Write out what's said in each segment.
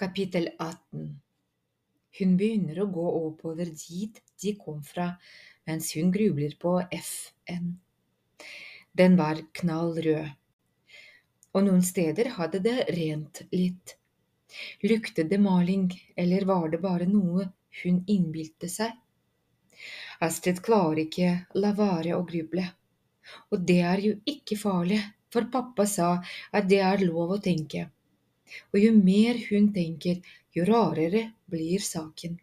Kapittel 18 Hun begynner å gå oppover dit de kom fra, mens hun grubler på F-en. Den var knall rød, og noen steder hadde det rent litt. Luktet det maling, eller var det bare noe hun innbilte seg? Astrid klarer ikke la være å gruble, og det er jo ikke farlig, for pappa sa at det er lov å tenke og jo mer hun tenker, jo rarere blir saken.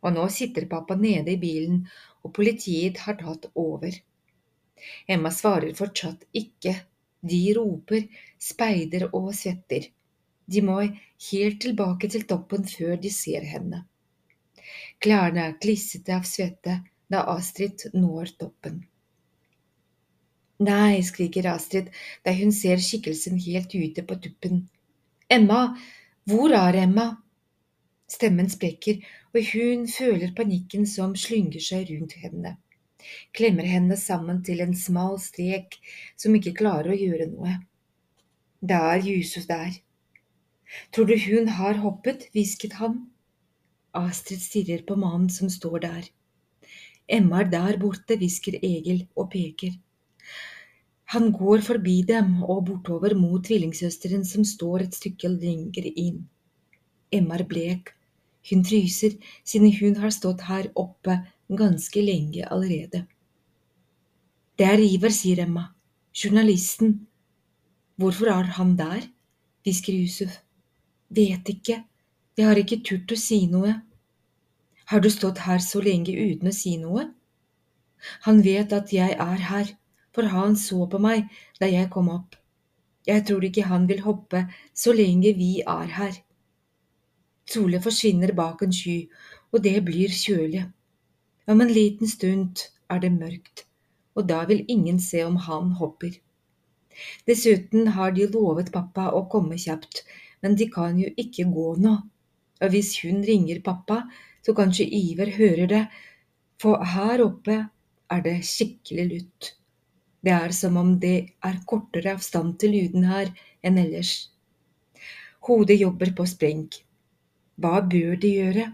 Og nå sitter pappa nede i bilen, og politiet har tatt over. Emma svarer fortsatt ikke. De roper, speider og svetter. De må helt tilbake til toppen før de ser henne. Klærne er klissete av svette da Astrid når toppen. Nei, skriker Astrid da hun ser skikkelsen helt ute på tuppen. Emma, hvor er Emma? Stemmen sprekker, og hun føler panikken som slynger seg rundt henne. Klemmer henne sammen til en smal strek som ikke klarer å gjøre noe. Det er Yusuf der. Tror du hun har hoppet? hvisket han. Astrid stirrer på mannen som står der. Emma er der borte, hvisker Egil og peker. Han går forbi dem og bortover mot tvillingsøsteren som står et stykke lenger inn. Emma er blek. Hun fryser siden hun har stått her oppe ganske lenge allerede. Det er Iver, sier Emma. Journalisten. Hvorfor er han der? hvisker Yusuf. Vet ikke. Jeg har ikke turt å si noe. Har du stått her så lenge uten å si noe? Han vet at jeg er her for han så på meg da jeg kom opp. Jeg tror ikke han vil hoppe så lenge vi er her. Solen forsvinner bak en sky, og det blir kjølig. Om en liten stund er det mørkt, og da vil ingen se om han hopper. Dessuten har de lovet pappa å komme kjapt, men de kan jo ikke gå nå. Og hvis hun ringer pappa, så kanskje Iver hører det, for her oppe er det skikkelig lutt. Det er som om det er kortere avstand til lyden her enn ellers. Hodet jobber på spreng. Hva bør de gjøre?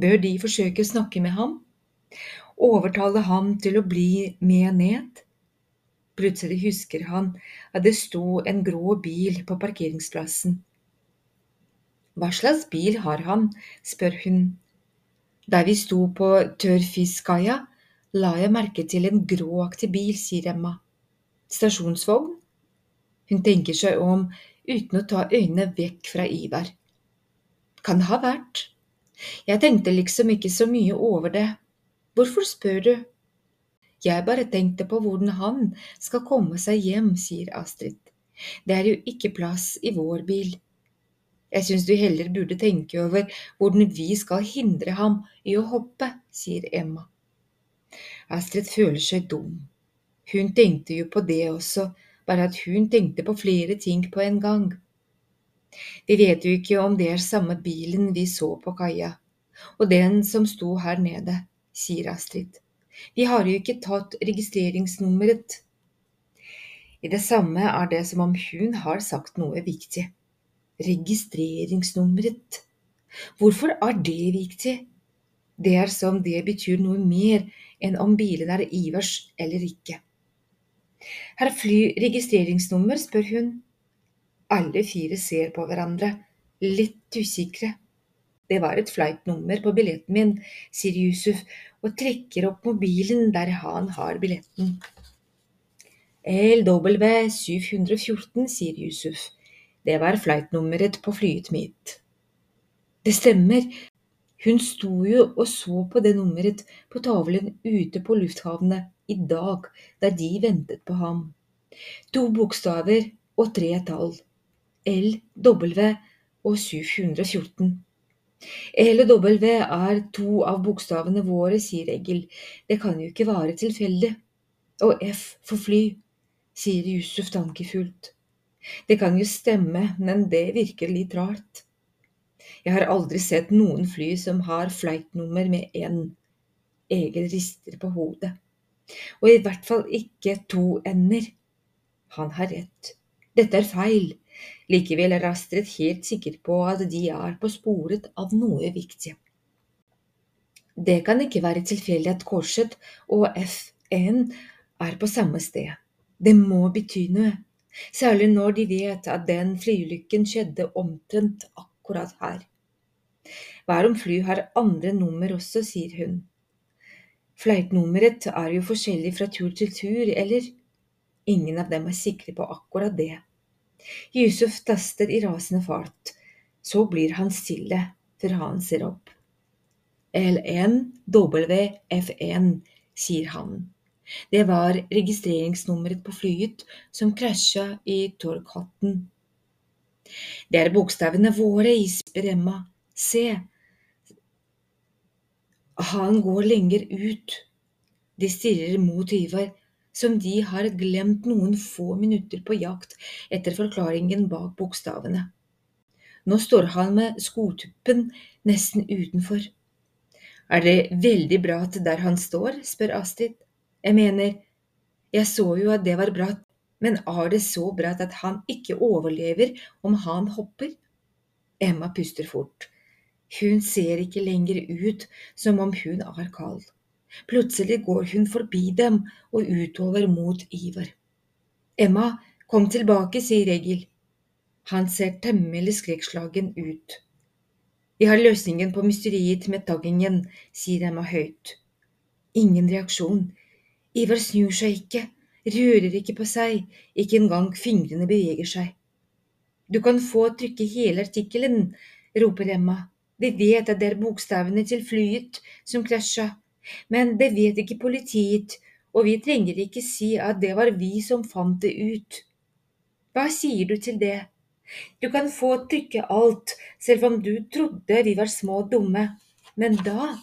Bør de forsøke å snakke med ham? Overtale ham til å bli med ned? Plutselig husker han at det sto en grå bil på parkeringsplassen. Hva slags bil har han? spør hun. Der vi sto på tørrfiskkaia, la jeg merke til en gråaktig bil, sier Emma. Stasjonsvogn? Hun tenker seg om uten å ta øynene vekk fra Ivar. Kan det ha vært. Jeg tenkte liksom ikke så mye over det. Hvorfor spør du? Jeg bare tenkte på hvordan han skal komme seg hjem, sier Astrid. Det er jo ikke plass i vår bil. Jeg syns du heller burde tenke over hvordan vi skal hindre ham i å hoppe, sier Emma. Astrid føler seg dum. Hun tenkte jo på det også, bare at hun tenkte på flere ting på en gang. Vi vet jo ikke om det er samme bilen vi så på kaia, og den som sto her nede, sier Astrid. Vi har jo ikke tatt registreringsnummeret. I det samme er det som om hun har sagt noe viktig. Registreringsnummeret. Hvorfor er det viktig? Det er som det betyr noe mer enn om bilen er Ivers eller ikke. Her fly registreringsnummer, spør hun. Alle fire ser på hverandre, litt usikre. Det var et flightnummer på billetten min, sier Yusuf og trekker opp mobilen der han har billetten. LW 714, sier Yusuf. Det var flightnummeret på flyet mitt. Det stemmer, hun sto jo og så på det nummeret på tavlen ute på lufthavnet i dag da de ventet på ham. To bokstaver og tre tall. L, W og 714. LW er to av bokstavene våre, sier Egil. Det kan jo ikke være tilfeldig. Og F for fly, sier Yusuf tankefullt. Det kan jo stemme, men det virker litt rart. Jeg har aldri sett noen fly som har flightnummer med en Egil rister på hodet. Og i hvert fall ikke to ender. Han har rett. Dette er feil. Likevel er Astrid helt sikker på at de er på sporet av noe viktig. Det kan ikke være tilfeldig at korset og F1 er på samme sted. Det må bety noe, særlig når de vet at den flyulykken skjedde omtrent akkurat her. Hver fly har andre nummer også, sier hun. Flightnummeret er jo forskjellig fra tur til tur, eller? Ingen av dem er sikre på akkurat det. Yusuf taster i rasende fart. Så blir han stille før han ser opp. LNWF1, sier han. Det var registreringsnummeret på flyet som krasja i Torghatten. Det er bokstavene våre, isper Emma. Se. Han går lenger ut. De stirrer mot Ivar som de har glemt noen få minutter på jakt etter forklaringen bak bokstavene. Nå står han med skotuppen nesten utenfor. Er det veldig bratt der han står, spør Astrid. Jeg mener, jeg så jo at det var bratt, men er det så bratt at han ikke overlever om han hopper? Emma puster fort. Hun ser ikke lenger ut som om hun er kald. Plutselig går hun forbi dem og utover mot Ivar. Emma, kom tilbake, sier Egil. Han ser temmelig skrekkslagen ut. Vi har løsningen på mysteriet med taggingen, sier Emma høyt. Ingen reaksjon. Ivar snur seg ikke, rører ikke på seg, ikke engang fingrene beveger seg. Du kan få trykke hele artikkelen, roper Emma. Vi vet at det er bokstavene til flyet som krasja. Men det vet ikke politiet, og vi trenger ikke si at det var vi som fant det ut. Hva sier du til det? Du kan få trykke alt, selv om du trodde vi var små og dumme, men da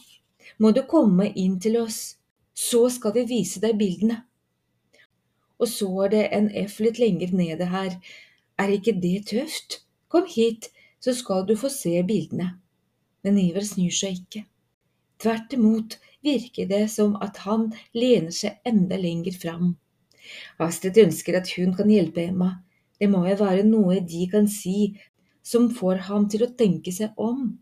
må du komme inn til oss, så skal vi vise deg bildene. Og så er det en F litt lenger nede her, er ikke det tøft? Kom hit, så skal du få se bildene. Men Ivar snur seg ikke. Tvert imot virker det som at han lener seg enda lenger fram. Astrid ønsker at hun kan hjelpe Emma. Det må jo være noe de kan si som får ham til å tenke seg om.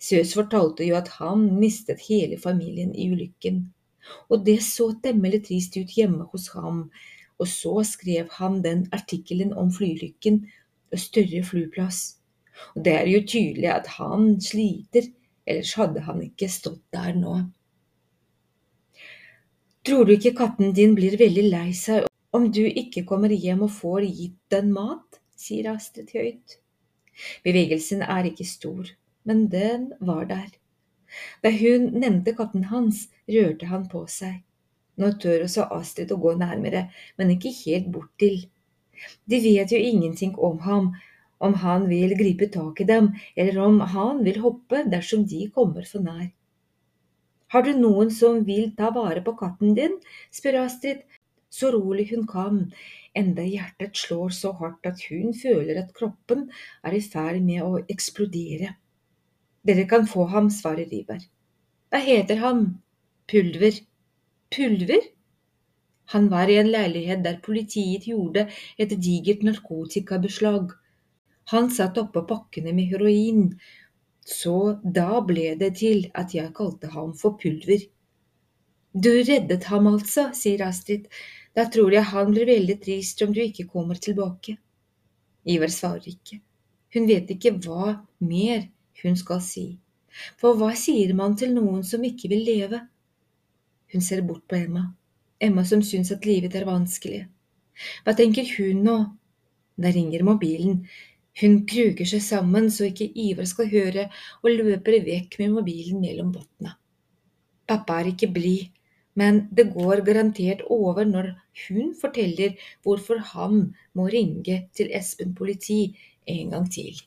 Søs fortalte jo at han mistet hele familien i ulykken, og det så temmelig trist ut hjemme hos ham, og så skrev han den artikkelen om flyulykken og større flyplass. Og det er jo tydelig at han sliter, ellers hadde han ikke stått der nå. Tror du ikke katten din blir veldig lei seg om du ikke kommer hjem og får gitt den mat? sier Astrid høyt. Bevegelsen er ikke stor, men den var der. Da hun nevnte katten hans, rørte han på seg. Nå tør også Astrid å gå nærmere, men ikke helt bort til. De vet jo ingenting om ham, om han vil gripe tak i dem, eller om han vil hoppe dersom de kommer for nær. Har du noen som vil ta vare på katten din? spør Astrid, så rolig hun kan, enda hjertet slår så hardt at hun føler at kroppen er i ferd med å eksplodere. Dere kan få ham, svarer Riber. Hva heter han? Pulver. Pulver? Han var i en leilighet der politiet gjorde et digert narkotikabeslag. Han satt oppå pakkene med heroin, så da ble det til at jeg kalte ham for Pulver. Du reddet ham altså, sier Astrid, da tror jeg han blir veldig trist om du ikke kommer tilbake. Ivar svarer ikke. Hun vet ikke hva mer hun skal si. For hva sier man til noen som ikke vil leve? Hun ser bort på Emma, Emma som syns at livet er vanskelig. Hva tenker hun nå? Da ringer mobilen, hun kruker seg sammen så ikke Ivar skal høre, og løper vekk med mobilen mellom bottene. Pappa er ikke blid, men det går garantert over når hun forteller hvorfor han må ringe til Espen politi en gang til.